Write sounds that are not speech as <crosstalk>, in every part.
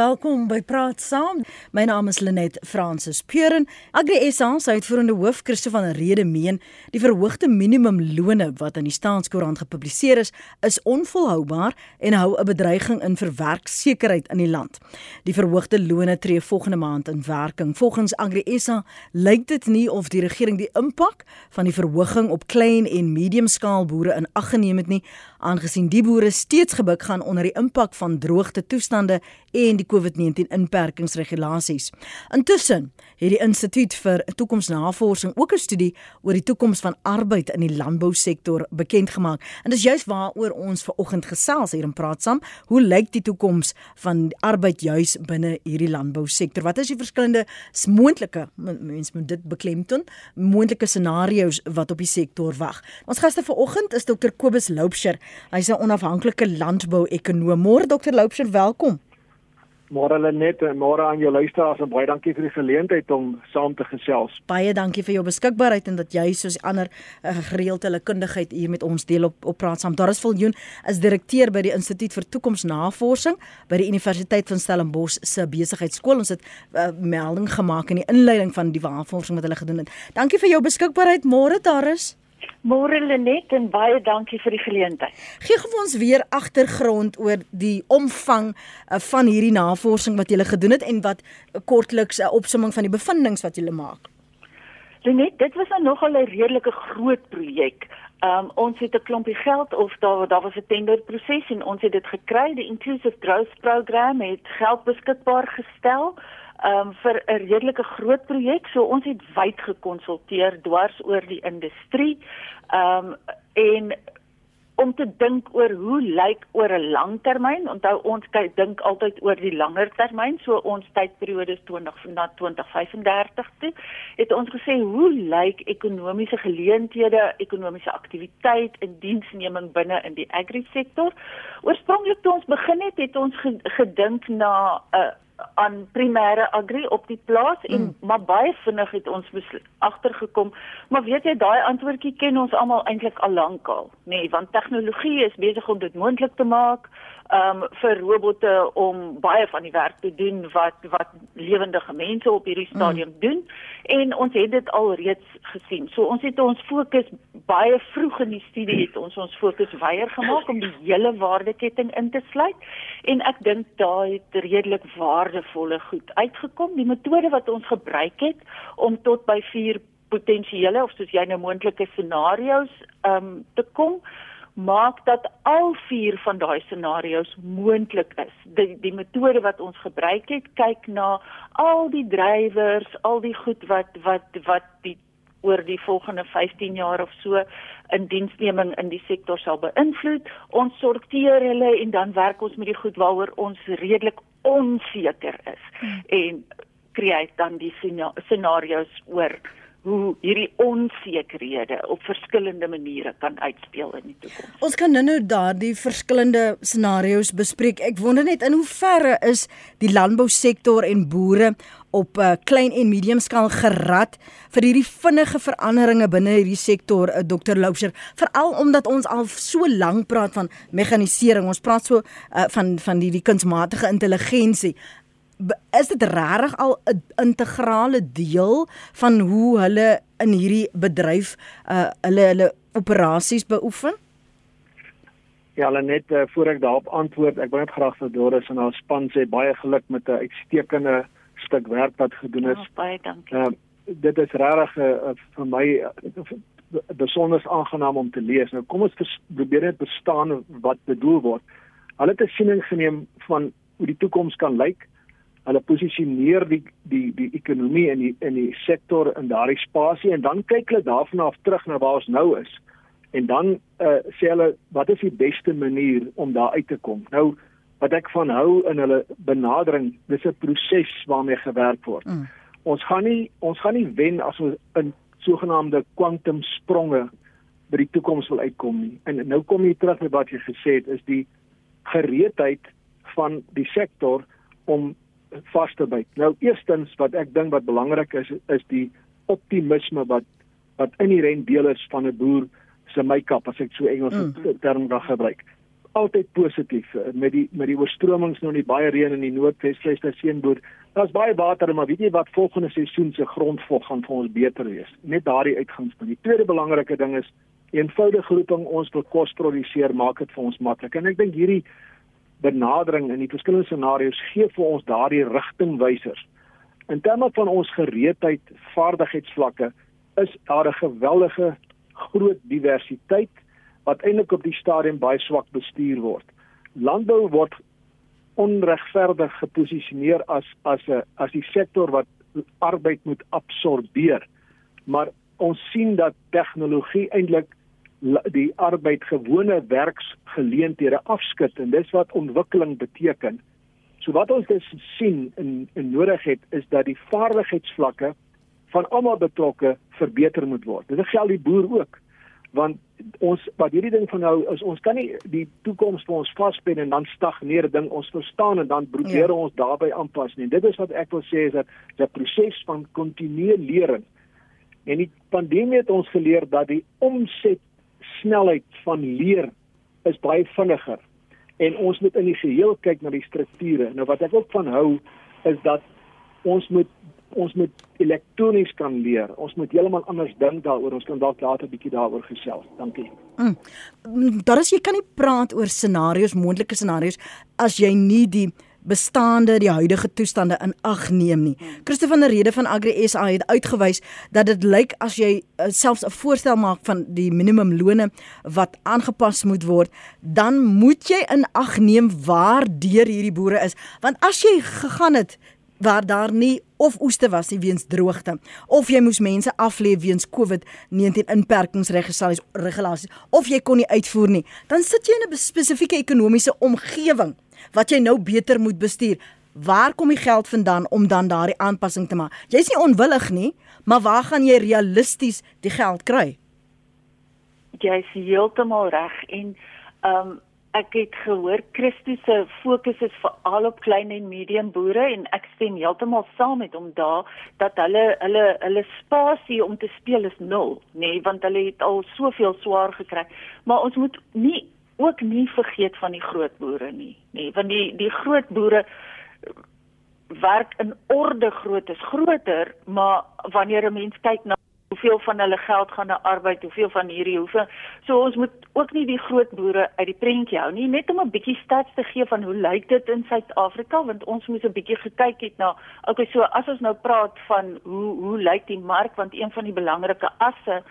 Welkom by Praat Saam. My naam is Lenet Fransis Puren. Agri SA se uitvoerende hoof Christo van Rede meen die verhoogde minimumlone wat in die staatskoerant gepubliseer is, is onvolhoubaar en hou 'n bedreiging in vir werksekerheid in die land. Die verhoogde lone tree volgende maand in werking. Volgens Agri SA lyk dit nie of die regering die impak van die verhoging op klein en medium skaal boere in ag geneem het nie, aangesien die boere steeds gebuk gaan onder die impak van droogte toestande en die COVID-19 inperkingsregulasies. Intussen het die Instituut vir Toekomsnavorsing ook 'n studie oor die toekoms van arbeid in die landbousektor bekend gemaak. En dis juist waaroor ons ver oggend gesels hier in Praat saam. Hoe lyk die toekoms van arbeid juis binne hierdie landbousektor? Wat is die verskillende moontlike mense moet dit beklemtoon, moontlike scenario's wat op die sektor wag? Ons gaste ver oggend is Dr Kobus Loupsher. Hy's 'n onafhanklike landbou-ekonoom. Môre Dr Loupsher, welkom. Môre hulle net en môre aan jou luisteraars en baie dankie vir die geleentheid om saam te gesels. Baie dankie vir jou beskikbaarheid en dat jy soos ander uh, gereelde hulle kundigheid hier met ons deel op op praat saam. Daar is Viljoen is direkteur by die Instituut vir Toekomsnavorsing by die Universiteit van Stellenbosch se besigheidskool. Ons het uh, melding gemaak in die inleiding van die navorsing wat hulle gedoen het. Dankie vir jou beskikbaarheid. Môre daar is Môre Lenet en baie dankie vir die geleentheid. Gee gou ons weer agtergrond oor die omvang uh, van hierdie navorsing wat julle gedoen het en wat uh, kortliks 'n uh, opsomming van die bevindinge wat julle maak. Lenet, dit was nou nogal 'n redelike groot projek. Um, ons het 'n klompie geld of daar daar was 'n tenderproses en ons het dit gekry. Die Inclusive Growth Program het geld beskikbaar gestel um, vir 'n redelike groot projek. So ons het wyd gekonsulteer dwars oor die industrie. Ehm um, en om te dink oor hoe lyk oor 'n langtermyn. Onthou ons kyk dink altyd oor die langer termyn, so ons tydperiode is 20 na 2035 toe. Het ons gesê hoe lyk ekonomiese geleenthede, ekonomiese aktiwiteit en diensneming binne in die agri-sektor? Oorspronklik toe ons begin het, het ons gedink na 'n uh, aan primêre agri op die plaas en mm. maar baie vinnig het ons agtergekom maar weet jy daai antwoordjie ken ons almal eintlik al lankal nê nee, want tegnologie is besig om dit moontlik te maak um vir robotte om baie van die werk te doen wat wat lewendige mense op hierdie stadium mm. doen en ons het dit al reeds gesien. So ons het ons fokus baie vroeg in die studie het ons ons fokus weier gemaak om die hele waardeketting in te sluit en ek dink daai het redelik waardevolle goed uitgekom. Die metode wat ons gebruik het om tot by vier potensiële of soos jy nou moontlike scenario's um te kom maak dat al vier van daai scenario's moontlik is. Die die metode wat ons gebruik het, kyk na al die drywers, al die goed wat wat wat die oor die volgende 15 jaar of so in diensneming in die sektor sal beïnvloed. Ons sorteer hulle en dan werk ons met die goed waaroor ons redelik onseker is hmm. en skep dan die scenario's oor hoe hierdie onsekerhede op verskillende maniere kan uitspeel in die toekoms. Ons kan nou-nou daardie verskillende scenario's bespreek. Ek wonder net in hoeverre is die landbousektor en boere op 'n uh, eh, klein en medium skaal gerad vir hierdie vinnige veranderinge binne hierdie sektor, uh, eh, Dr. Loubser, veral omdat ons al so lank praat van mekanisering. Ons praat so uh, van van die die kunsmatige intelligensie is dit regtig al 'n integrale deel van hoe hulle in hierdie bedryf uh hulle hulle operasies beoefen? Ja, hulle net uh, voor ek daarop antwoord, ek wil net graag vir Doris en haar span sê baie geluk met 'n uitstekende stuk werk wat gedoen is. Oh, baie dankie. Uh, dit is regtig uh, vir my uh, besonder aangenaam om te lees. Nou kom ons probeer net verstaan wat bedoel word. Hulle het 'n siening geneem van hoe die toekoms kan lyk hulle posisioneer die die die ekonomie in die in die sektor in daardie spasie en dan kyk hulle daarvan af terug na waar ons nou is. En dan uh, sê hulle wat is die beste manier om daar uit te kom? Nou wat ek van hou in hulle benadering, dis 'n proses waarmee gewerk word. Mm. Ons gaan nie ons gaan nie wen as ons in sogenaamde kwantum spronge by die toekoms wil uitkom nie. En nou kom jy terug met wat jy gesê het is die gereedheid van die sektor om vas te byt. Nou eerstens wat ek dink wat belangrik is is die optimisme wat wat inherent deel is van 'n boer se make-up as ek so Engels mm. term kan gebruik. altyd positief met die met die oorstromings nou nie baie reën in die Noordwes Seeboer. Daar's baie water, maar weet jy wat volgende seisoen se grondvog gaan vir ons beter wees. Net daardie uitgangspunt. Die tweede belangrike ding is eenvoudige roeping ons wil kos produseer, maak dit vir ons maklik. En ek dink hierdie benadering in die verskillende scenario's gee vir ons daardie rigtingwysers. In terme van ons gereedheid, vaardigheidsvlakke is daar 'n geweldige groot diversiteit wat eintlik op die stadium baie swak bestuur word. Landbou word onregverdig geposisioneer as as 'n as die sektor wat arbeid moet absorbeer. Maar ons sien dat tegnologie eintlik die arbeid gewone werksgeleenthede afskud en dis wat ontwikkeling beteken. So wat ons dus sien in in nodig het is dat die vaardigheidsvlakke van almal betrokke verbeter moet word. Dit geld die boer ook want ons wat hierdie ding van nou is ons kan nie die toekoms vir ons vaspen en dan stagneer ding ons verstaan en dan probeer ja. ons daarbey aanpas nie. Dit is wat ek wil sê is dat 'n proses van kontinuer lering en die pandemie het ons geleer dat die omset snelheid van leer is baie vinniger en ons moet in die geheel kyk na die strukture. Nou wat ek ook van hou is dat ons moet ons moet elektronies kan leer. Ons moet heeltemal anders dink daaroor. Ons kan dalk later 'n bietjie daaroor gesels. Dankie. Mm. Daar is jy kan nie praat oor scenario's, moontlike scenario's as jy nie die bestaande die huidige toestande in ag neem nie. Christo van der Rede van Agri SA het uitgewys dat dit lyk as jy uh, selfs 'n voorstel maak van die minimumlone wat aangepas moet word, dan moet jy in ag neem waar deur hierdie boere is, want as jy gegaan het waar daar nie of oeste was nie weens droogte of jy moes mense aflê weens COVID-19 inperkingsregulasies regulasies of jy kon nie uitvoer nie dan sit jy in 'n spesifieke ekonomiese omgewing wat jy nou beter moet bestuur. Waar kom die geld vandaan om dan daardie aanpassing te maak? Jy's nie onwillig nie maar waar gaan jy realisties die geld kry? Jy's heeltemal reg en ehm um, ek het gehoor Christus se fokus is veral op klein en medium boere en ek stem heeltemal saam met hom daar dat hulle hulle hulle spasie om te speel is nul nê nee, want hulle het al soveel swaar gekry. Maar ons moet nie ook nie vergeet van die groot boere nie nê nee, want die die groot boere werk in orde groot is groter maar wanneer 'n mens kyk na hoeveel van hulle geld gaan na arbeid, hoeveel van hierdie hoeveel. So ons moet ook nie die groot boere uit die prentjie hou nie, net om 'n bietjie stats te gee van hoe lyk dit in Suid-Afrika want ons moes 'n bietjie gekyk het na okay, so as ons nou praat van hoe hoe lyk die mark want een van die belangrike asse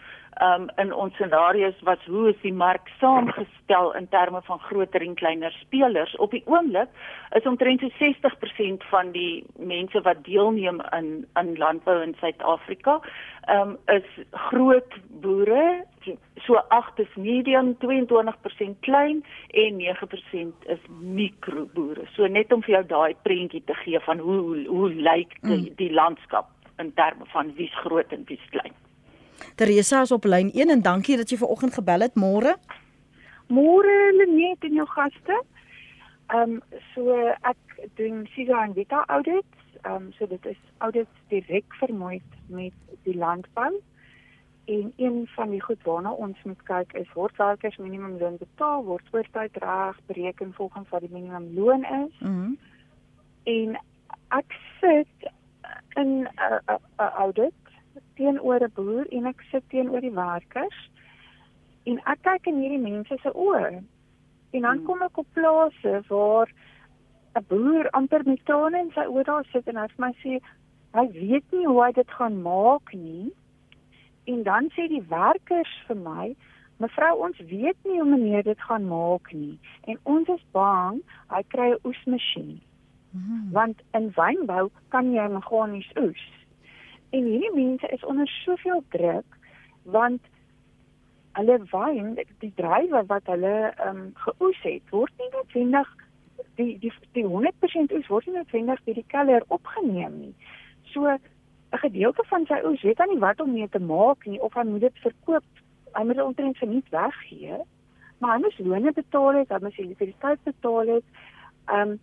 um, in ons scenario's was hoe is die mark saamgestel in terme van groter en kleiner spelers. Op die oomblik is omtrent so 60% van die mense wat deelneem in in landbou in Suid-Afrika, um, is groot boere, so 8 is medium, 22% klein en 9% is mikroboere. So net om vir jou daai prentjie te gee van hoe hoe, hoe lyk die, mm. die landskap in terme van wie's groot en wie's klein. Teresa is op lyn 1 en dankie dat jy ver oggend gebel het. Môre. Môre Lenet en jou gaste. Ehm um, so ek doen Siga en Vita audits. Ehm um, so dit is audits direk vermoei met die landbou. En een van die goed waarna ons moet kyk is word werkers minimumloon betaal, word oortyd reg bereken volgens wat die minimumloon is. Mhm. Mm en ek sit in 'n uh, uh, uh, audit teenoor 'n boer en ek sit teenoor die werkers en ek kyk in hierdie mense se oë. En dan hmm. kom ek op plase waar 'n boer amper met trane in sy oë daar sit en hy vir my sê hy weet nie hoe hy dit gaan maak nie. En dan sê die werkers vir my Mevrou, ons weet nie hoe meneer dit gaan maak nie en ons is bang hy kry 'n oesmasjien. Mm. Want in wynbou kan jy meganies oes. En hierdie mense is onder soveel druk want hulle wyn, die drywe wat hulle ehm um, geoes het, word nie noodwendig die die die 100% oes word nie noodwendig deur die keller opgeneem nie. So 'n gedeelte van sy oes weet hy nie wat om mee te maak nie of hy moet dit verkoop. Hy moet dit omtrent verniet weggee. Maar hy moet loone betaal het, hy moet elektrisiteit betaal het. Ehm um,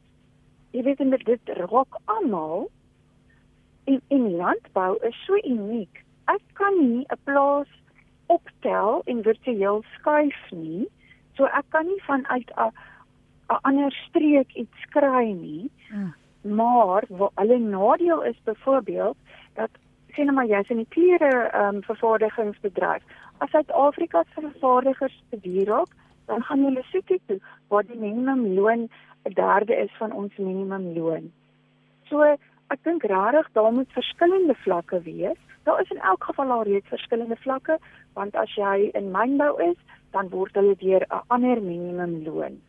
jy weet dit dit raak almal en en landbou is so uniek. Ek kan nie 'n plaas optel en virtueel skuif nie So ek kan nie vanuit 'n 'n ander streek iets kry nie. Mm. Maar wat hulle nadeel is byvoorbeeld dat sê nou maar jy's in die klere ehm um, vervaardigingsbedryf. As Suid-Afrika se vervaardigers beduur raak, dan gaan hulle soek toe waar die minimumloon 'n derde is van ons minimumloon. So ek dink regtig daar moet verskillende vlakke wees. Daar is in elk geval al reeds verskillende vlakke want as jy in mynbou is, dan word hulle deur 'n ander minimumloon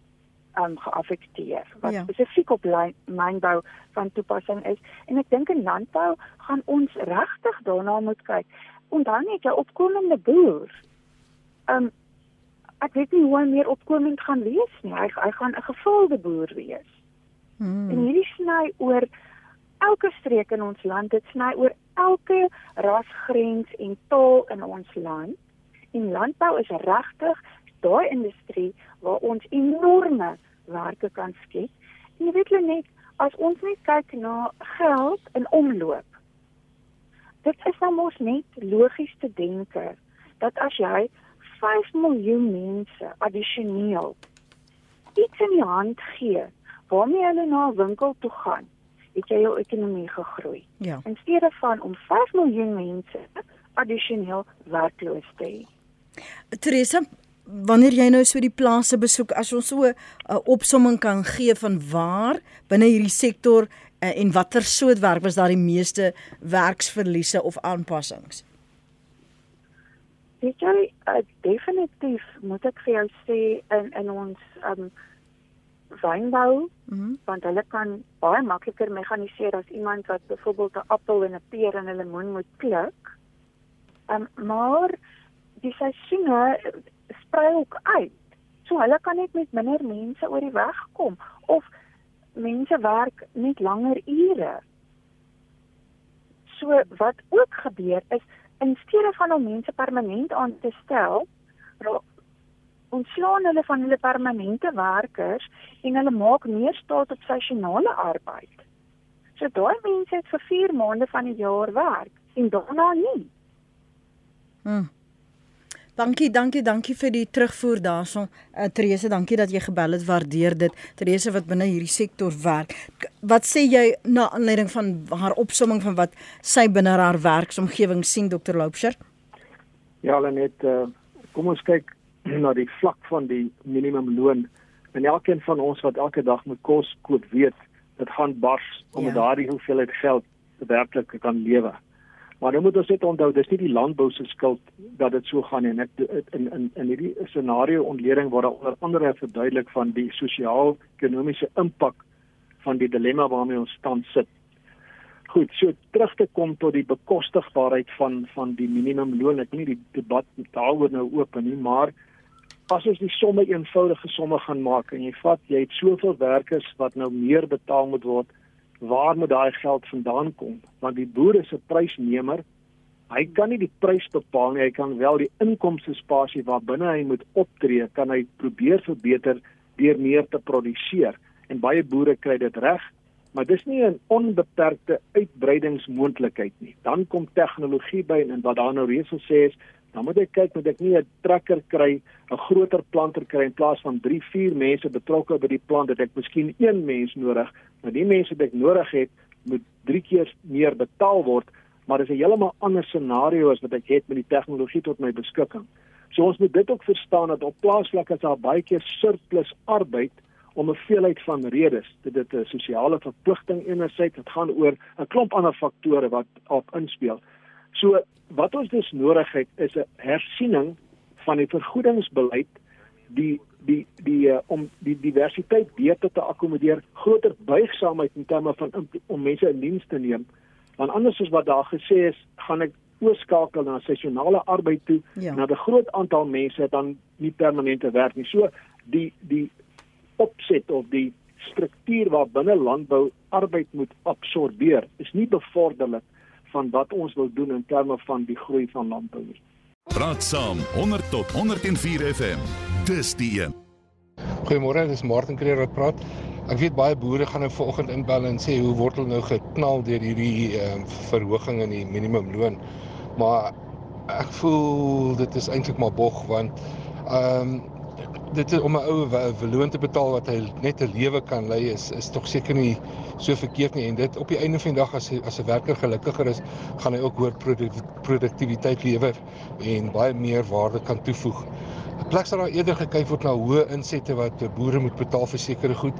um geaffekteer wat ja. spesifiek op mynbou van toepassing is en ek dink in landbou gaan ons regtig daarna moet kyk. Onthou net jy opkomende boer. Um ek weet nie hoe hy meer opkomend gaan wees nie. Hy hy gaan 'n gevulde boer wees. Hmm. En hierdie sny oor elke streek in ons land, dit sny oor elke rasgrens en taal in ons land. En landbou is regtig daai industrie waar ons enorme werke kan skep. En jy weet net as ons net kyk na geld in omloop. Dit is nou mos net logies te dink dat as jy 5 miljoen mense addisioneel iets in die hand gee waarmee hulle na 'n winkel toe gaan, het jy jou ekonomie gegroei. Ja. In steede van om 5 miljoen mense addisioneel werkloos te hê. Teresa, wanneer jy nou so die plase besoek, as ons so 'n uh, opsomming kan gee van waar binne hierdie sektor uh, en watter soort werk was daar die meeste werksverliese of aanpassings? Weet jy, uh, definitief moet ek vir jou sê in in ons um wynbou, mm -hmm. want hulle kan baie makliker mekaniseer as iemand wat byvoorbeeld 'n appel en 'n peer en 'n lemoen moet pluk. Um maar die seisoene sprei ook uit. So hulle kan net met minder mense oor die weg kom of mense werk net langer ure. So wat ook gebeur is in steede van om mense permanent aan te stel, ontslaan hulle van hulle permanente werkers en hulle maak meer staat op seisonale arbeid. So daai mense het vir 4 maande van die jaar werk en daarna nie. Hm. Dankie, dankie, dankie vir die terugvoer daarson. Uh, Therese, dankie dat jy gebel het. Waardeer dit. Therese wat binne hierdie sektor werk. Wat sê jy na aanleiding van haar opsomming van wat sy binne haar werksomgewing sien, Dr. Loubser? Ja, net uh, kom ons kyk na die vlak van die minimumloon. En elkeen van ons wat elke dag moet kos koop, weet dit gaan bars om ja. daardie hoeveelheid geld werklik kan lewe. Maar nou moet ons net onthou, dis nie die landbou se skuld dat dit so gaan. En ek in in in hierdie scenario ontleding word daar onder andere verduidelik van die sosio-ekonomiese impak van die dilemma waarmee ons tans sit. Goed, so terug te kom tot die bekostigbaarheid van van die minimumloon. Ek nie die debat daaroor nou oop nie, maar as ons die somme eenvoudige somme gaan maak en jy vat jy het soveel werkers wat nou meer betaal moet word waar moet daai geld vandaan kom? Want die boer is 'n prysnemer. Hy kan nie die prys bepaal nie, hy kan wel die inkomste spasie waarbinne hy moet optree, kan hy probeer verbeter deur meer te produseer. En baie boere kry dit reg, maar dis nie 'n onbeperkte uitbreidingsmoontlikheid nie. Dan kom tegnologie by en wat daar nou reeds gesê is, dan moet ek kyk moet ek nie 'n trekker kry, 'n groter planter kry in plaas van 3, 4 mense betrokke by die plant dat ek miskien een mens nodig, maar die mense wat ek nodig het, moet 3 keer meer betaal word, maar dis 'n heeltemal ander scenario as wat ek het met die tegnologie tot my beskikking. So ons moet dit ook verstaan dat op plaasvlak is daar baie keer surplus arbeid om 'n veelheid van redes. Dit is 'n sosiale verpligting enerzijds, dit gaan oor 'n klomp ander faktore wat op inspel. So wat ons dus nodig het is 'n hersiening van die vergoedingsbeleid die die die uh, om die diversiteit beter te akkommodeer, groter buigsaamheid in terme van om, mense in diens te neem. Want anders soos wat daar gesê is, gaan ek oorskakel na seisonale arbeid toe, ja. na 'n groot aantal mense dan nie permanente werk nie. So die die opset of die struktuur waar binne landbou arbeid moet absorbeer is nie bevorderlik van wat ons wil doen in terme van die groei van landbou nie. Praat saam 100 tot 104 FM. Dis die een. Goeiemôre, dis Martin Kreer wat praat. Ek weet baie boere gaan nou vanoggend inbel en sê hoe word hulle nou geknal deur hierdie ehm uh, verhoging in die minimumloon. Maar ek voel dit is eintlik maar bog want ehm um, dit is om 'n ou verloon te betaal wat hy net 'n lewe kan lei is is tog seker nie so verkeerd nie en dit op die einde van die dag as as 'n werker gelukkiger is, gaan hy ook hoër produktiwiteit lewer en baie meer waarde kan toevoeg. 'n Plek sal daar eerder gekyk word na hoë insette wat boere moet betaal vir sekere goed.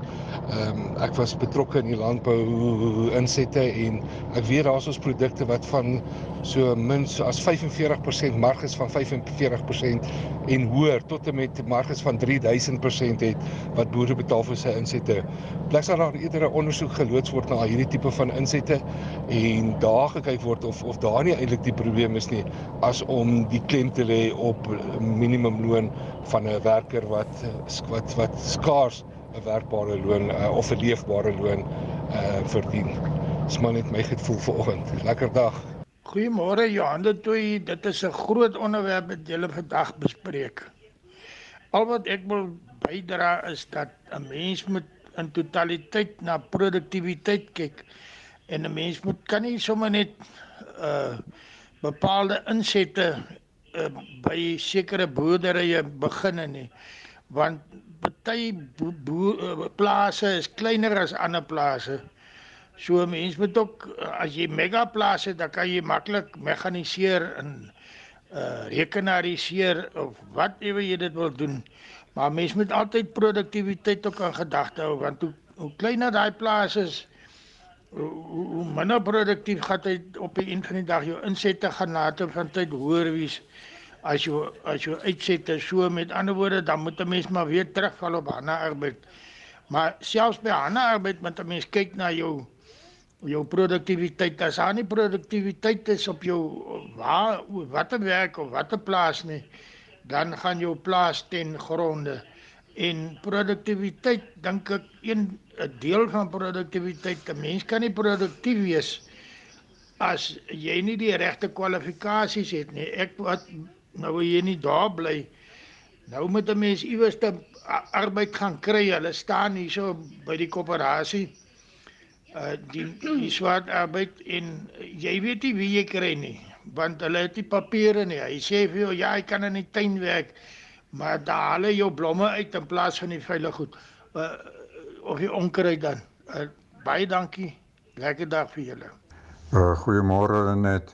Ehm um, ek was betrokke in die landbou insette en ek weet daar's ons produkte wat van so min so as 45% marges van 45% en hoër tot en met marges van 3000% het wat boere betaal vir sy insette. Plek sal daar eerder 'n ondersoek geloods word na hierdie tipe van insette en daar gekyk word of of daar nie eintlik die probleem is nie as om die klem te lê op minimumloon van 'n werker wat wat wat skaars 'n werkbare loon uh, of 'n leefbare loon uh, verdien. Dis maar net my gevoel vanoggend. Lekker dag. Goeiemôre Johan de Tooi. Dit is 'n groot onderwerp wat julle vandag bespreek. Al wat ek wil bydra is dat 'n mens moet in totaliteit na produktiwiteit kyk en 'n mens moet kan nie sommer net uh bepaalde insette uh, by sekere boerderye begin nie want party uh, plase is kleiner as ander plase. So mense moet ook as jy mega plase dan kan jy maklik mekaniseer en uh rekenariseer of wat ewe jy dit wil doen. Maar mense moet altyd produktiwiteit ook in gedagte hou want hoe, hoe kleiner daai plase is hoe, hoe minder produktief gaan jy op die einde van die dag jou insette gaan later van tyd hoër wees as jy as jy uitsette so met ander woorde dan moet 'n mens maar weer terugval op ander arbeid. Maar selfs by ander arbeid moet 'n mens kyk na jou jou produktiwiteit as aan die produktiwiteit is op jou waar watter werk of watter plaas nie dan gaan jou plaas ten gronde. En produktiwiteit dink ek een 'n deel van produktiwiteit 'n mens kan nie produktief wees as jy nie die regte kwalifikasies het nie. Ek wat nou jy nie daar bly nou moet 'n mens iewers te arbeid gaan kry. Hulle staan hier so by die koöperasie uh die die swart arbeid en jy weet nie wie jy kry nie want hulle het nie papiere nie. Hy sê vir jou ja, hy kan in die tuin werk, maar daar hulle jou blomme uit in plaas van die veilig goed. Uh of die onkruid dan. Uh, baie dankie. Lekker dag vir julle. Uh goeiemôre net.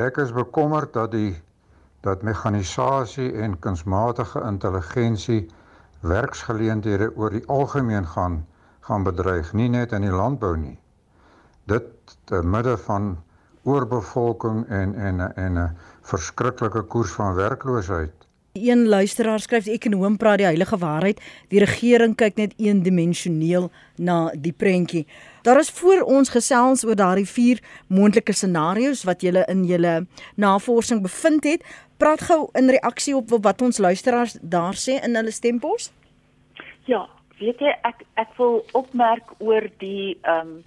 Ek is bekommerd dat die dat mekanisasie en kunsmatige intelligensie werksgeleenthede oor die algemeen gaan gaan bedreig, nie net in die landbou nie. Dit te midde van oorbevolking en en en 'n verskriklike koers van werkloosheid. Een luisteraar skryf ekonom praat die heilige waarheid. Die regering kyk net eendimensioneel na die prentjie. Daar is voor ons gesels oor daardie vier moontlike scenario's wat julle in julle navorsing bevind het. Praat gou in reaksie op wat ons luisteraars daar sê in hulle stempos. Ja, weet jy ek ek wil opmerk oor die ehm um,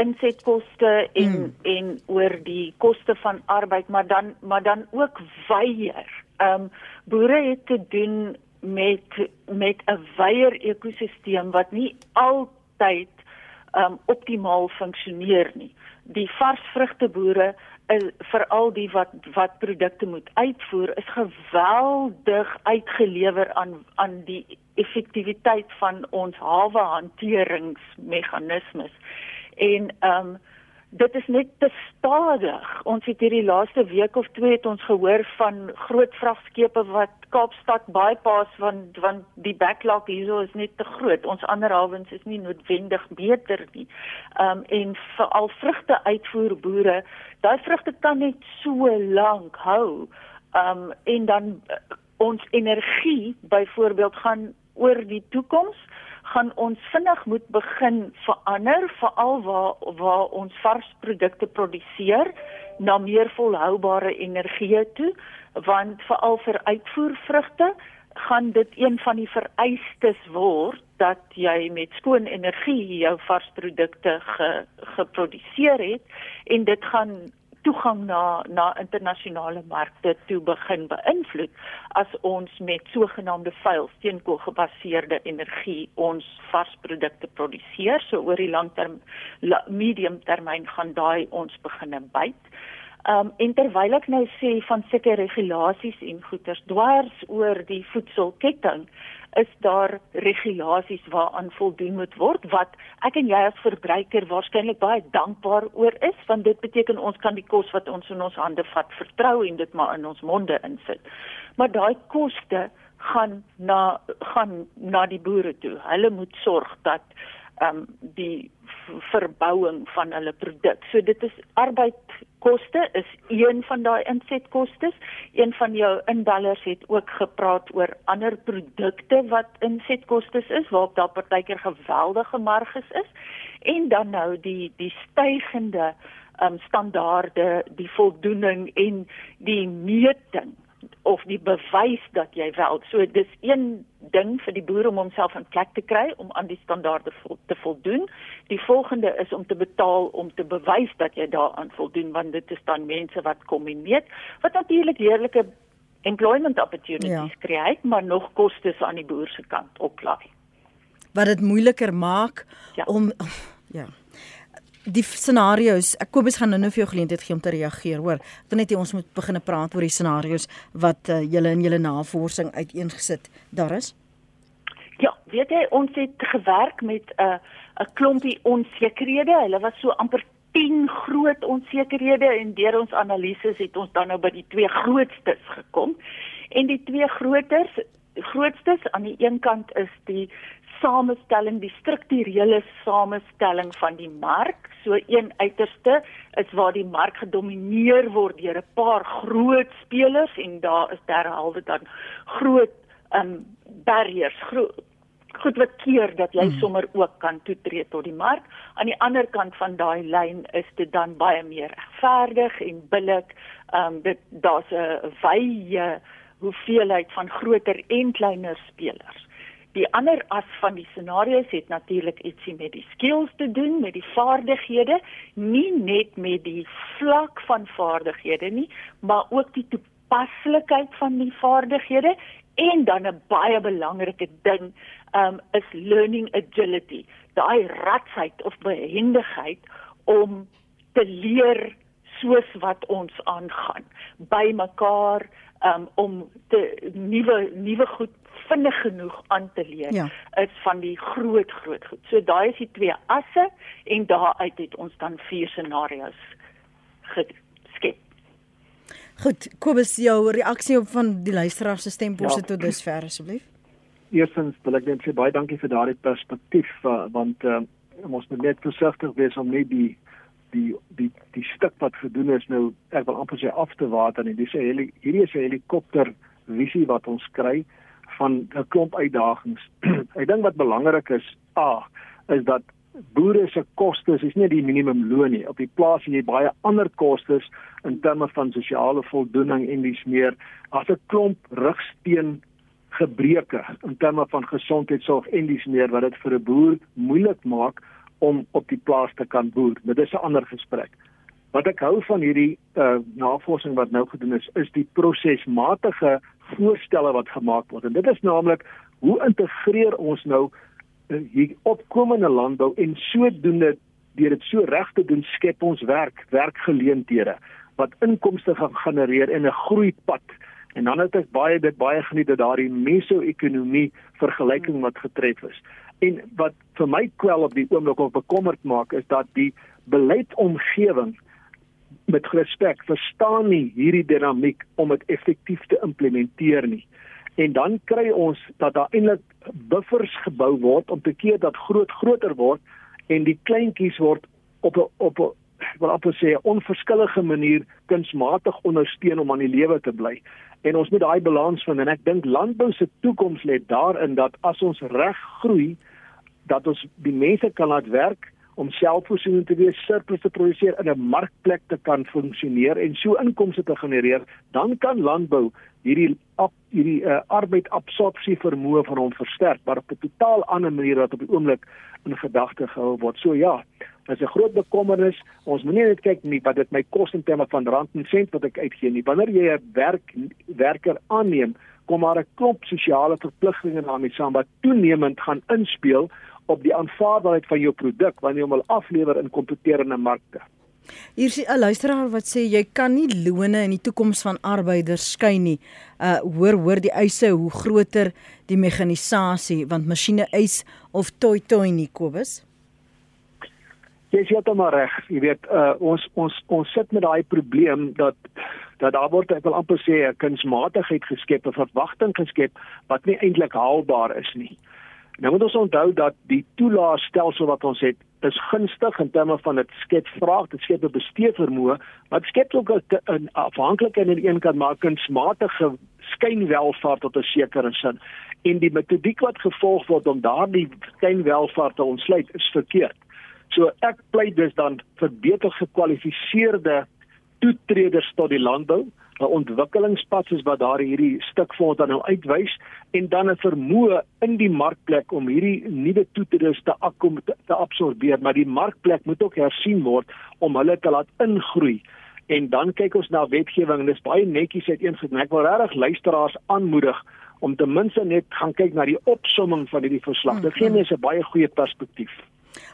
insetkoste en hmm. en oor die koste van arbeid maar dan maar dan ook weier. Ehm um, boere het te doen met met 'n weier ekosisteem wat nie altyd ehm um, optimaal funksioneer nie. Die varsvrugteboere is veral die wat wat produkte moet uitvoer is geweldig uitgelewer aan aan die effektiwiteit van ons hawe hanteringsmeganismes. En ehm um, dit is net te stadig. Ons het hierdie laaste week of twee het ons gehoor van groot vragskepe wat Kaapstad bypass want want die backlog hierso is net te groot. Ons ander hawens is nie noodwendig beter nie. Ehm um, en veral vrugte uitvoerboere, daai vrugte kan net so lank hou. Ehm um, en dan uh, ons energie byvoorbeeld gaan oor die toekoms gaan ons vinnig moet begin verander veral waar waar ons varsprodukte produseer na meer volhoubare energie toe want veral vir uitvoervrugte gaan dit een van die vereistes word dat jy met skoon energie jou varsprodukte ge, geproduseer het en dit gaan toegang na na internasionale markte toe begin beïnvloed as ons met sogenaamde vuil steenkool gebaseerde energie ons varsprodukte produseer so oor die langterm medium termyn gaan daai ons begin byt. Um en terwyl ek nou sê van sulke regulasies en goeders dwars oor die voedselketting, is daar regulasies waaraan voldoen moet word wat ek en jy as verbruiker waarskynlik baie dankbaar oor is want dit beteken ons kan die kos wat ons in ons hande vat vertrou en dit maar in ons monde insit. Maar daai koste gaan na gaan na die boere toe. Hulle moet sorg dat ehm um, die verbouing van hulle produk. So dit is arbeidkoste is een van daai insetkostes. Een van jou inbellers het ook gepraat oor ander produkte wat insetkostes is waarop daar partykeer geweldige marges is en dan nou die die stygende ehm um, standaarde, die voldoening en die meting of die bewys dat jy wel. So dis een ding vir die boer om homself in plek te kry om aan die standaarde vol, te voldoen. Die volgende is om te betaal om te bewys dat jy daaraan voldoen want dit is dan mense wat kom en meet wat natuurlik heerlike employment opportunities ja. skei, maar nog kostes aan die boer se kant oplaai. Wat dit moeiliker maak ja. om <laughs> ja die scenario's ek Kobus gaan nou-nou vir jou geleentheid gee om te reageer hoor. Dan net jy ons moet begin praat oor die scenario's wat uh, julle in julle navorsing uiteengesit. Daar is? Ja weet jy ons het gewerk met 'n uh, 'n klompie onsekerhede. Hulle was so amper 10 groot onsekerhede en deur ons analises het ons dan nou by die twee grootstes gekom. En die twee groters grootstes aan die een kant is die samestelling, die strukturele samestelling van die mark. So een uiterste is waar die mark gedomeineer word deur 'n paar groot spelers en daar is derhalwe dan groot um barriers, groot goed wat keer dat jy hmm. sommer ook kan toetree tot die mark. Aan die ander kant van daai lyn is dit dan baie meer regverdig en billik. Um dit daar's 'n wye hoeveelheid van groter en kleiner spelers. Die ander as van die scenario's het natuurlik ietsie met die skills te doen, met die vaardighede, nie net met die vlak van vaardighede nie, maar ook die toepaslikheid van die vaardighede en dan 'n baie belangrike ding, um is learning agility, daai ratsheid of behendigheid om te leer soos wat ons aangaan by mekaar um, om te nuwe nuwe goed vinnig genoeg aan te leer ja. is van die groot groot goed. So daai is die twee asse en daaruit het ons dan vier scenario's geskep. Goed, Kobus, jou reaksie op van die luisteraar se stemposse ja. tot dusver asseblief. Eerstens wil ek net sê baie dankie vir daardie perspektief uh, want uh, ons moet net versigtig wees om nie die die die die stuk wat gedoen is nou ek wil amper sê af te water en dis 'n hierdie is 'n helikopter visie wat ons kry van 'n klomp uitdagings. <clears throat> Ek dink wat belangrik is, a, is dat boere se kostes is nie die minimumloon nie. Op die plaas het jy baie ander kostes in terme van sosiale voldoening en dis meer as 'n klomp rugsteen gebreke in terme van gesondheidsorg en dis meer wat dit vir 'n boer moeilik maak om op die plaas te kan boer. Dit is 'n ander gesprek. Wat ek hou van hierdie uh, navorsing wat nou gedoen is, is die prosesmatige voorstelle wat gemaak word. En dit is naamlik hoe integreer ons nou hier opkomende landbou en sodoende deur dit so reg te doen skep ons werk, werkgeleenthede wat inkomste gaan genereer en 'n groeipad. En dan het ek baie dit baie geniet dat daardie meso-ekonomie vergelyking wat getref is. En wat vir my kwel op die oomblik of bekommerd maak is dat die beleidsomgewing met respek verstaan nie hierdie dinamiek om dit effektief te implementeer nie. En dan kry ons dat daar eintlik buffers gebou word om te keer dat groot groter word en die kleintjies word op 'n op 'n wat op 'n sê onverskillige manier kunsmatig ondersteun om aan die lewe te bly. En ons moet daai balans vind en ek dink landbou se toekoms lê daarin dat as ons reg groei dat ons die mense kan laat werk om selfvoorsienend te wees, surplus te produseer in 'n markplek te kan funksioneer en so inkomste te genereer, dan kan landbou hierdie ap, hierdie uh, arbeidabsorpsie vermoë van hom versterk, maar op 'n totaal ander manier wat op die oomblik in gedagte gehou word. So ja, dit is 'n groot bekommernis. Ons moenie net kyk nie wat dit my kos in terme van rand en sent wat ek uitgee nie. Wanneer jy 'n werk werker aanneem, kom maar 'n klomp sosiale verpligtinge daarmee saam wat toenemend gaan inspel op die aanvaarbaarheid van jou produk wanneer jy hom wil aflewer in kompeterende markte. Hier is 'n luisteraar wat sê jy kan nie lone in die toekoms van arbeiders skyn nie. Uh hoor hoor die eise hoe groter die mekanisasie want masjiene eis of toy toy nie Kobus. Jy sê dit maar reg. Jy weet uh ons ons ons sit met daai probleem dat dat daar word ek wil amper sê 'n kunsmatigheid geskep, 'n verwagting geskep wat nie eintlik haalbaar is nie. Nou moet ons onthou dat die toelaatstelsel wat ons het is gunstig in terme van dit skep vraag, dit skep 'n besteedvermoë, maar dit skep ook 'n afhanklikheid aan die een kant maar kunsmatige skynwelvaart tot 'n sekere sin. En die metodiek wat gevolg word om daardie skynwelvaart te ontsluit is verkeerd. So ek pleit dus dan vir beter gekwalifiseerde toetreders tot die landbou 'n ontwikkelingspad soos wat daar hierdie stuk vir ons dan nou uitwys en dan 'n vermoë in die markplek om hierdie nuwe toetreds te akkom te, te absorbeer, maar die markplek moet ook hersien word om hulle te laat ingroei. En dan kyk ons na wetgewing en dis baie netjies uiteengesit. Ek wil regtig luisteraars aanmoedig om ten minste net gaan kyk na die opsomming van hierdie verslag. Dit gee mense 'n baie goeie perspektief.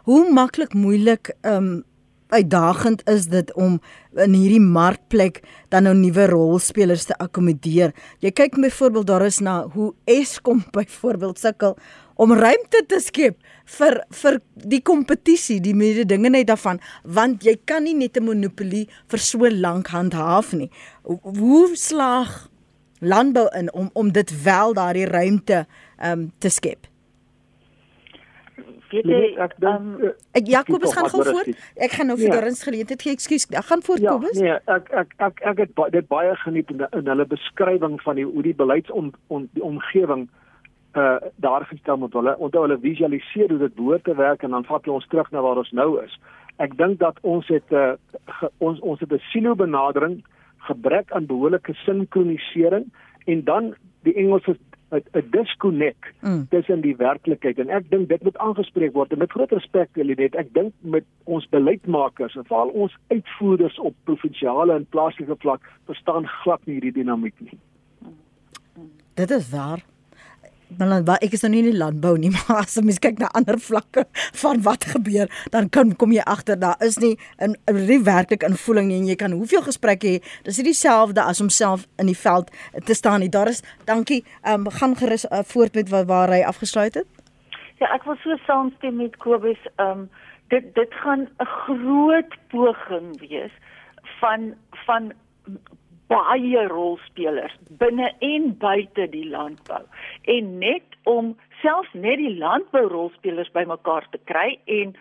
Hoe maklik moeilik um uitdagend is dit om in hierdie markplek dan nou nuwe rolspelers te akkommodeer. Jy kyk byvoorbeeld daar is na hoe Eskom <laughs> byvoorbeeld sukkel om ruimte te skep vir vir die kompetisie, die mededinge net daarvan, want jy kan nie net 'n monopolie vir so lank handhaaf nie. Hoe slaag landbou in om om dit wel daardie ruimte um, te skep? Weet jy ek dink um, ek Jakobus gaan gou voort. Ek gaan nou vir ja. Dorins geleentheid gee. Ekskuus. Ek gaan voort ja, Kobus. Nee, ek ek ek ek het ba dit baie geniet in, in hulle beskrywing van die hoe die beleidsom om omgewing uh daar gestel moet hulle onthou hulle visualiseer hoe dit behoort te werk en dan vat hulle ons terug na waar ons nou is. Ek dink dat ons het 'n uh, ge, ons ons het 'n silo benadering gebrek aan behoorlike sinkronisering en dan die Engelse 'n disconnect mm. tussen die werklikheid en ek dink dit moet aangespreek word en met groot respek Elinet ek dink met ons beleidsmakers en veral ons uitvoerders op provinsiale en plaaslike vlak verstaan glad nie hierdie dinamiek nie. Dit is waar. Dan ek is nou nie in die landbou nie, <laughs> maar as jy kyk na ander vlakke van wat gebeur, dan kan kom jy agter daar is nie 'n nie werklik invoeling nie en jy kan hoeveel gesprekke hê, dis nie dieselfde as om self in die veld te staan nie. Daar is dankie, ehm um, gaan gerus uh, voort met waar, waar hy afgesluit het. Ja, ek wil so saamstem met Kobus, ehm um, dit dit gaan 'n groot poging wees van van baie rolspelers binne en buite die landbou. En net om selfs net die landbourolspelers bymekaar te kry en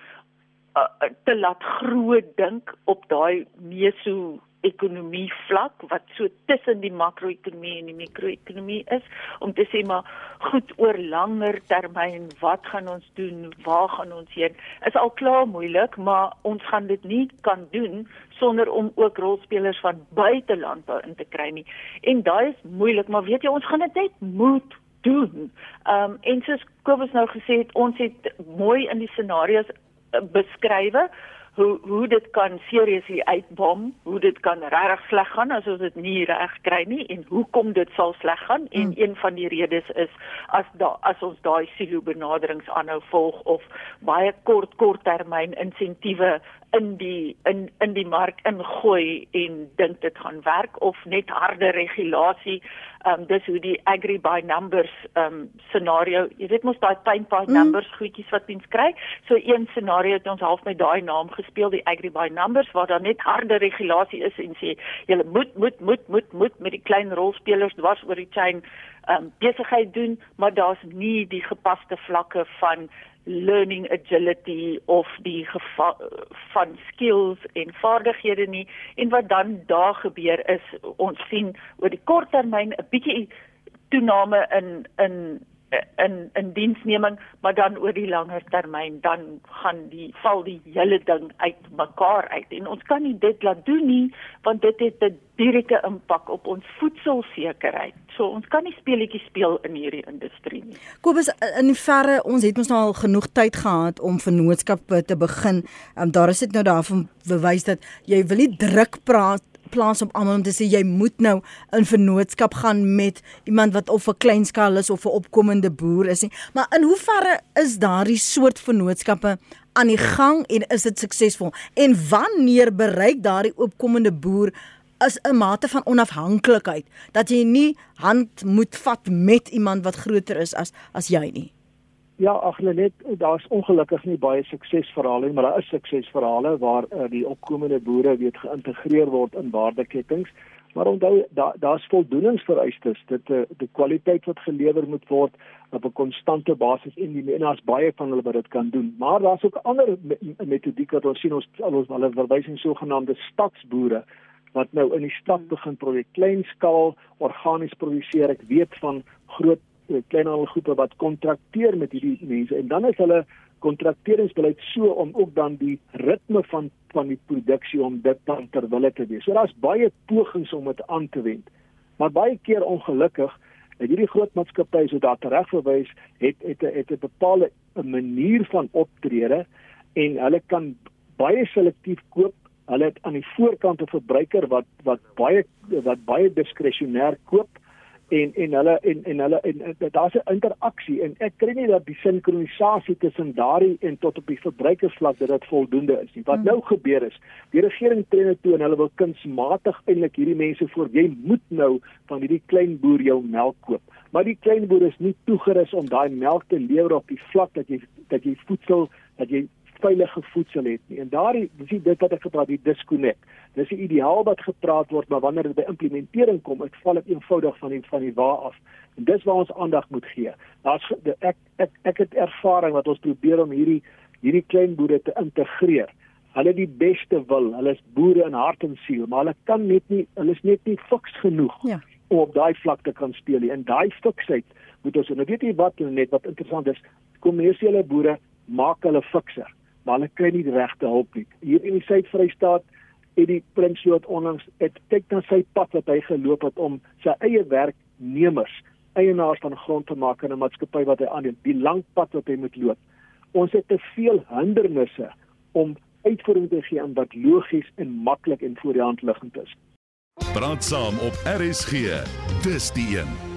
uh, te laat groot dink op daai meso ekonomie vlak wat so tussen die makro-ekonomie en die mikro-ekonomie is om te sê maar goed oor langer termyn wat gaan ons doen? Waar gaan ons heen? Is al klaar moeilik maar ons gaan dit nie kan doen sonder om ook rolspelers van buitelandbou in te kry nie. En daai is moeilik maar weet jy ons gaan dit net moet doen. Ehm um, en soos Kobus nou gesê het, ons het mooi in die scenario's beskrywe hoe hoe dit kan seriously uitbom, hoe dit kan regtig sleg gaan as ons dit nie reg kry nie en hoekom dit sal sleg gaan en mm. een van die redes is as da as ons daai silo benaderings aanhou volg of baie kort korttermyn insentiewe in die in in die mark ingooi en dink dit gaan werk of net harde regulasie ehm um, dis hoe die agri by numbers ehm um, scenario jy weet mos daai paint by mm. numbers goedjies wat mens kry so een scenario het ons half met daai naam gespeel die agri by numbers waar daar net harde regulasie is en sê jy moet moet moet moet moet met die klein rolspelers dwars oor die chain ehm um, besigheid doen maar daar's nie die gepaste vlakke van learning agility of die van skills en vaardighede nie. En wat dan daar gebeur is ons sien oor die kort termyn 'n bietjie toename in in in in diensneming maar dan oor die langer termyn dan gaan die val die hele ding uit mekaar uit en ons kan nie dit laat doen nie want dit het 'n direkte impak op ons voedselsekerheid. So ons kan nie speletjies speel in hierdie industrie nie. Kobus in die verre ons het mos nou al genoeg tyd gehad om vennootskappe te begin. Um, daar is dit nou daarvan bewys dat jy wil nie druk praat plaas op almal om te sê jy moet nou in vennootskap gaan met iemand wat of 'n kleinskaal is of 'n opkomende boer is nie. Maar in hoe verre is daardie soort vennootskappe aan die gang en is dit suksesvol? En wanneer bereik daardie opkomende boer is 'n mate van onafhanklikheid dat jy nie hand moet vat met iemand wat groter is as as jy nie. Ja, ag net daar's ongelukkig nie baie suksesverhale nie, maar daar is suksesverhale waar uh, die opkomende boere weet geïntegreer word in waardeketings. Maar onthou daar daar's voldoeningsvereistes. Dit uh, die kwaliteit wat gelewer moet word op 'n konstante basis en die en daar's baie van hulle wat dit kan doen. Maar daar's ook ander metodiek wat ons sien ons al ons hulle verwysing sogenaamde stadsboere wat nou in die stad begin projek klein skaal organies produseer. Ek weet van groot kleinhandelgroepe wat kontrakteer met hierdie mense en dan is hulle kontrakteringsbeleid so om ook dan die ritme van van die produksie om dit dan terwille te wees. So daar's baie pogings om dit aan te wend. Maar baie keer ongelukkig het hierdie groot maatskappye so daar reg verwys het het het 'n bepaalde 'n manier van optrede en hulle kan baie selektief koop hulle het aan die voorkant 'n verbruiker wat wat baie wat baie diskresionêr koop en en hulle en en hulle en, en daar's 'n interaksie en ek kry nie dat die sinkronisasie tussen daardie en tot op die verbruikersvlak dat dit voldoende is nie. Wat hmm. nou gebeur is, die regering tree nou toe en hulle wil kunsmatig eintlik hierdie mense voor jy moet nou van hierdie klein boer jou melk koop. Maar die klein boer is nie toegerus om daai melk te lewer op die vlak dat jy dat jy voedsel dat jy veilige voedsel het nie. En daardie dis dit wat ek gepraat die disconnect. Dis die ideaal wat gepraat word, maar wanneer dit by implementering kom, dit val dit eenvoudig van die van die waar af. En dis waar ons aandag moet gee. Daar's ek ek ek het ervaring wat ons probeer om hierdie hierdie klein boere te integreer. Hulle die beste wil. Hulle is boere in hart en siel, maar hulle kan net nie hulle is net nie fiks genoeg. Ja om op daai vlak te kan speel nie. En daai fiksheid moet ons nou weet jy wat net wat interessant is, kommersiële boere maak hulle fikser maar hulle kry nie die regte hulp nie. Hier in die Suid-Vrystaat het die prins Jood onlangs het kyk na sy pad wat hy geloop het om sy eie werknemers eienaars van grond te maak in 'n maatskappy wat hy aanneem, die lang pad wat hy moet loop. Ons het te veel hindernisse om uitvoering te gee aan wat logies en maklik en voor die hand liggend is. Praat saam op RSG. Dis die een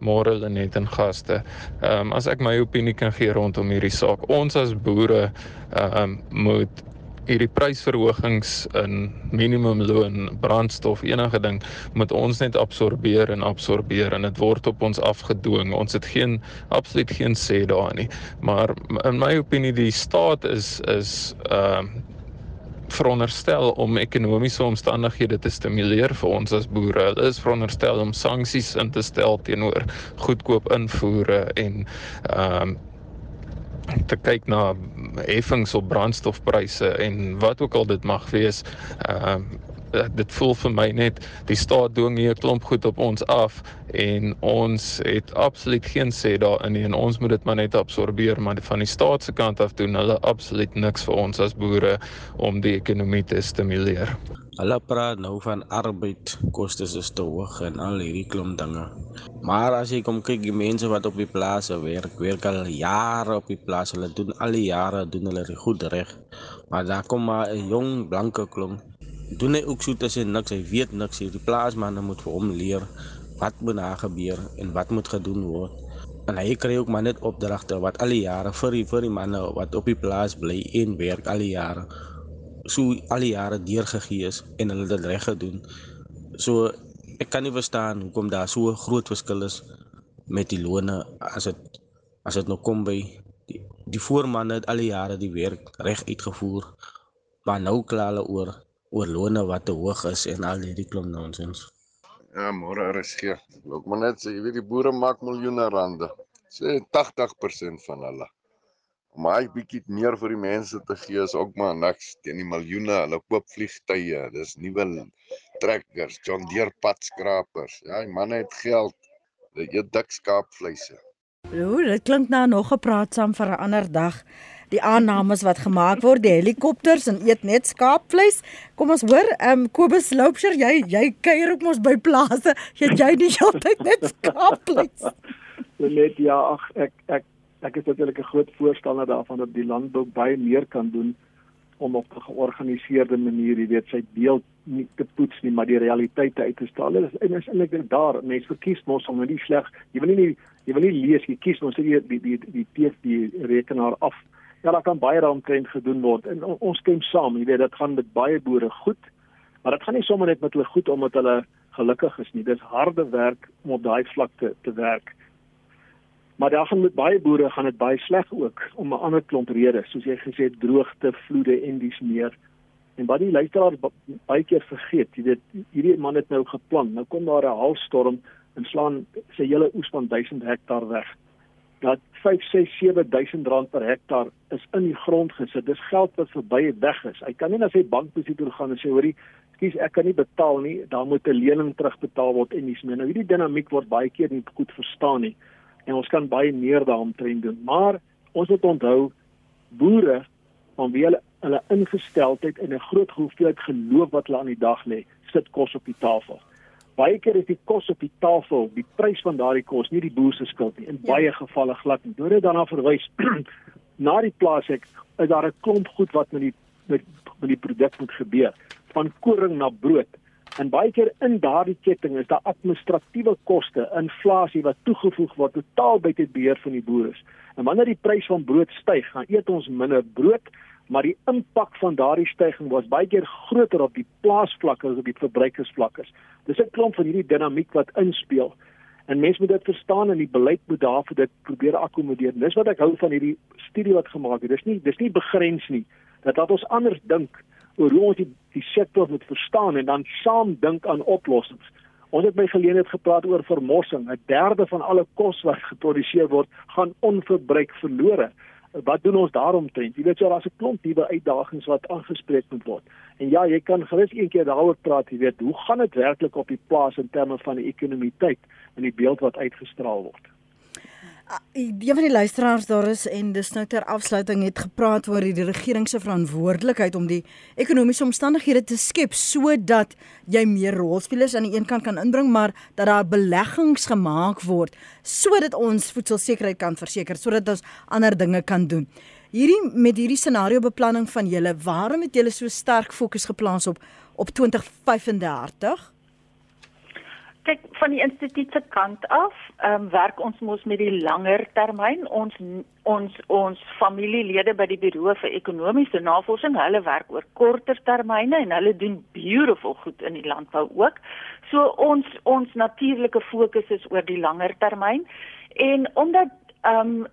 môre hulle net in gaste. Ehm um, as ek my opinie kan gee rondom hierdie saak. Ons as boere ehm um, moet hierdie prysverhogings in minimumloon, brandstof, enige ding moet ons net absorbeer en absorbeer en dit word op ons afgedwing. Ons het geen absoluut geen sê daarin nie. Maar in my opinie die staat is is ehm uh, veronderstel om ekonomiese omstandighede te stimuleer vir ons as boere. Hulle is veronderstel om sanksies in te stel teenoor goedkoop invoere en ehm um, te kyk na heffings op brandstofpryse en wat ook al dit mag wees. Ehm um, dit voel vir my net die staat dwing hier 'n klomp goed op ons af en ons het absoluut geen sê daarin nie en ons moet dit maar net absorbeer maar van die staat se kant af doen hulle absoluut niks vir ons as boere om die ekonomie te stimuleer. Hulle praat nou van arbeid, kostes is te hoog en al hierdie klomp dinge. Maar as jy kom kyk die mense wat op die plase werk, werk al jare op die plaas, hulle doen al die jare doen hulle goed reg. Maar daar kom maar 'n jong blanke klomp doen hy ook so tussen niks, hy weet niks hier. Die plaasmanne moet vir hom leer wat moet daar gebeur en wat moet gedoen word. En hy kry ook maar net opdragte wat al die jare vir die vir die manne wat op die plaas bly en werk al die jare so al die jare deurgegee is en hulle dit reg gedoen. So ek kan nie verstaan hoekom daar so groot verskil is met die lone as dit as dit nou kom by die, die voormanne het al die jare die werk reg uitgevoer. Maar nou kla hulle oor oor lone wat te hoog is en al hierdie klomp nonsens. Ja, môre is gee. Ook maar net sê, jy weet die boere maak miljoene rande. Sê 80% van hulle. Om hy bietjie meer vir die mense te gee is ook maar niks teen die miljoene. Hulle koop vliegtye, dis nuwe trekkers, John Deere padskrapers. Ja, die manne het geld. Hulle eet dik skaapvleise. Ooh, dit klink nou nog 'n praat saam vir 'n ander dag die aannames wat gemaak word, die helikopters en eet net skaapvleis. Kom ons hoor, ehm um, Kobus Loupsher, jy jy kuier op ons by plase. Jy jy die heeltyd net skaapvleis. <laughs> net ja, ag ek ek ek is natuurlik 'n groot voorstander daarvan dat die landbou baie meer kan doen om op 'n georganiseerde manier, jy weet, sy beeld nie te poets nie, maar die realiteite uit te stel. Dit is is eintlik daar. Mense verkies mos om nie sleg, jy wil nie jy wil nie lees, jy kies mos die die die die die, die rekenaar af Ja, daar kan baie daaromtrent gedoen word en ons stem saam, jy weet, dit gaan met baie boere goed. Maar dit gaan nie sommer net met hulle goed omdat hulle gelukkig is nie. Dis harde werk om op daai vlak te, te werk. Maar daar gaan met baie boere gaan dit baie sleg ook om 'n ander klomp redes, soos jy gesê het, droogte, vloede en dis meer. En wat die luisteraars baie keer vergeet, jy weet, hierdie man het nou geplan. Nou kom daar 'n haalstorm en slaan sy hele oes van 1000 hektaar weg. Dat 5, 6, 7000 rand per hektaar is in die grond gesit. Dis geld wat verby weg is. Hy kan nie na sy bankbesit toe gaan en sê, "Hoerie, skus, ek kan nie betaal nie. Daar moet 'n lening terugbetaal word en dis meer." Nou hierdie dinamiek word baie keer nie goed verstaan nie en ons kan baie meer daaromtrent doen. Maar ons moet onthou boere van wie hulle hulle ingesteldheid en 'n groot hoeveelheid geloof wat hulle aan die dag lê, sit kos op die tafel. Baie keer is die kos op die tafel, die prys van daardie kos, nie die boer se skuld nie. In ja. baie gevalle glad nie. Deur dit daarna verwys <clears throat> na die plaas ek is daar 'n klomp goed wat met die met, met die produk moet gebeur, van koring na brood. En baie keer in daardie ketting is daar administratiewe koste, inflasie wat toegevoeg word totaal buite die beheer van die boere. En wanneer die prys van brood styg, gaan eet ons minder brood, maar die impak van daardie stygings was baie keer groter op die plaasvlakke as op die verbruikersvlakke. Dis 'n klomp van hierdie dinamiek wat inspel. En mense moet dit verstaan en die beleid moet daarvoor dit probeer akkommodeer. Dis wat ek hou van hierdie studie wat gemaak het. Dis nie dis nie begrens nie. Dat laat ons anders dink oor hoe ons die, die sektor moet verstaan en dan saam dink aan oplossings. Ons het by geleentheid gepraat oor vermorsing. 'n Derde van alle kos wat geproduseer word, gaan onverbruik verlore. Wat doen ons daaromtrent? Jy weet jy daar's 'n klomp nuwe uitdagings wat aangespreek moet word. En ja, jy kan gerus een keer daaroor praat, jy weet, hoe gaan dit werklik op die plaas in terme van die ekonomiteit en die beeld wat uitgestraal word? Ah, een van die luisteraars daar is en dis nou ter afsluiting het gepraat oor die regering se verantwoordelikheid om die ekonomiese omstandighede te skep sodat jy meer rolspelers aan die een kant kan inbring maar dat daar beleggings gemaak word sodat ons voedselsekerheid kan verseker sodat ons ander dinge kan doen. Hierdie met hierdie scenario beplanning van julle, waarom het julle so sterk fokus geplaas op op 2035? Kyk van die instituut se kant af, ehm um, werk ons mos met die langer termyn. Ons ons ons familielede by die Buro vir Ekonomiese Navorsing, hulle werk oor korter termyne en hulle doen beautiful goed in die landbou ook. So ons ons natuurlike fokus is oor die langer termyn. En omdat ehm um,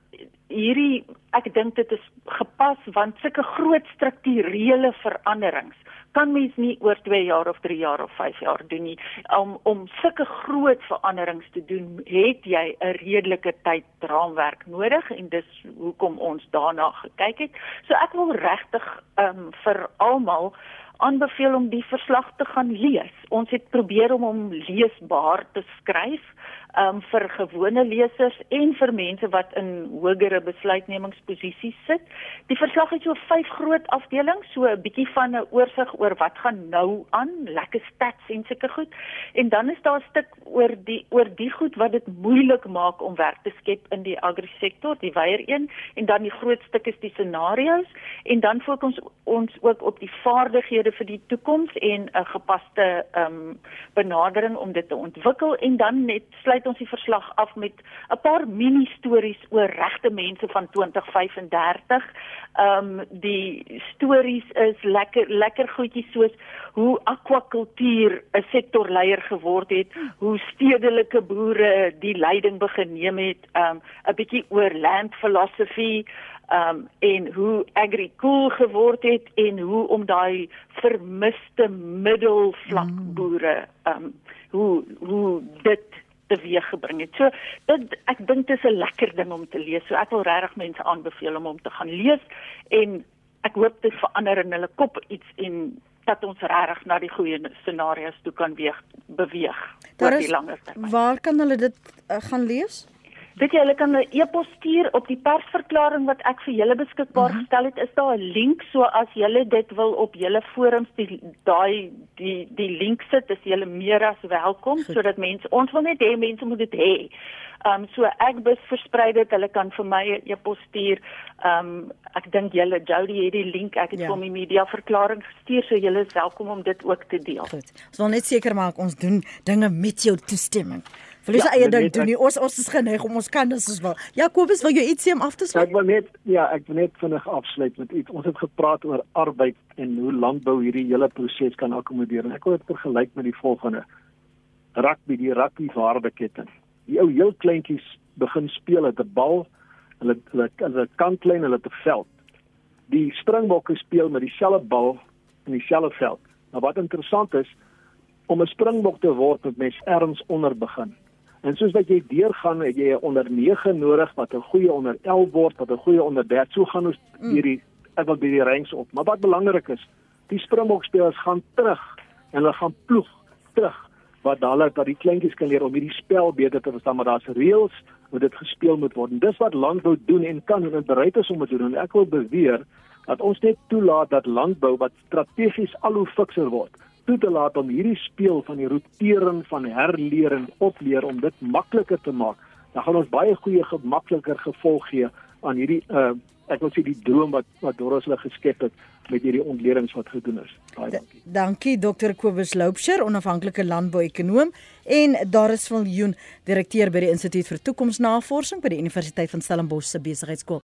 hierdie ek dink dit is gepas want sulke groot strukturele veranderings kan mens nie oor 2 jaar of 3 jaar of 5 jaar doen nie. Om om sulke groot veranderings te doen, het jy 'n redelike tydraamwerk nodig en dis hoekom ons daarna gekyk het. So ek wil regtig ehm um, vir almal aanbeveel om die verslag te gaan lees. Ons het probeer om hom leesbaar te skryf um, vir gewone lesers en vir mense wat in hogere besluitnemingsposisies sit. Die verslag het so vyf groot afdelings, so 'n bietjie van 'n oorsig oor wat gaan nou aan, lekker stats en sulke goed. En dan is daar 'n stuk oor die oor die goed wat dit moeilik maak om werk te skep in die agrisektor, die weier een, en dan die groot stuk is die scenario's en dan fokus ons ons ook op die vaardighede vir die toekoms en 'n gepaste ehm um, benadering om dit te ontwikkel en dan net sluit sluit ons die verslag af met 'n paar mini stories oor regte mense van 2035. Ehm um, die stories is lekker lekker goedjies soos hoe akwakultuur 'n sektorleier geword het, hoe stedelike boere die leiding begin neem het, ehm um, 'n bietjie oor land philosophy um en hoe agricool geword het en hoe om daai vermiste middelvlak mm. boere um hoe hoe dit teweeg gebring het. So dit ek dink dit is 'n lekker ding om te lees. So ek wil regtig mense aanbeveel om hom te gaan lees en ek hoop dit verander in hulle kop iets en dat ons regtig na die goeie scenario's toe kan weeg beweeg oor die langer termyn. Waar kan hulle dit uh, gaan lees? Weet jy, hulle kan 'n e-pos stuur op die persverklaring wat ek vir julle beskikbaar uh mhm. -huh. gestel het. Is daar 'n link so as julle dit wil op julle forums die daai die die link sit, is julle meer as welkom Goed. sodat mense ons wil net hê mense moet dit hê. Ehm um, so ek bes versprei dit. Hulle kan vir my 'n e-pos stuur. Ehm um, ek dink julle Jody het die link. Ek het ja. vir my media verklaring gestuur so julle is welkom om dit ook te deel. Goed. Ons wil net seker maak ons doen dinge met jou toestemming. Wil jy ja, eie ding doen nie? Ons ons is geneig om ons kinders soos wil. Jakobus, wil jy iets sê om af te sluit? Ek wil net ja, ek wil net vinnig afsluit met iets. Ons het gepraat oor arbeid en hoe landbou hierdie hele proses kan akkommodeer. En ek wil dit vergelyk met die volgende. Rugby, die rugby waardeketting. Die ou heel kleintjies begin speel met 'n bal, hulle hulle hulle kantlyn, hulle te veld. Die springbokke speel met dieselfde bal in dieselfde veld. Nou wat interessant is, om 'n springbok te word moet mens erns onder begin. En soos wat jy deurgaan, het jy 'n onder 9 nodig wat 'n goeie onder 11 word, wat 'n goeie onder 13. So gaan ons mm. hierdie ek wil by die ranks op. Maar wat belangrik is, die springbok spelers gaan terug en hulle gaan ploeg terug wat hulle dat die kleintjies kan leer om hierdie spel beter te verstaan, maar daar's reëls hoe dit gespeel moet word. En dis wat landbou doen en kan en bereid is om te doen. En ek wil beweer dat ons net toelaat dat landbou wat strategies al hoe fikser word toe te laat om hierdie speel van die rotering van herleer en opleer om dit makliker te maak, dan gaan ons baie goeie gemakliker gevolg gee aan hierdie uh ek wil sê die droom wat wat Doris hulle geskep het met hierdie ontledings wat gedoen is. Baie dankie. Dankie Dr. Kobus Loupsher, onafhanklike landbouekonoom en Doris Viljoen, direkteur by die Instituut vir Toekomsnavorsing by die Universiteit van Stellenbosch se Besigheidsskool.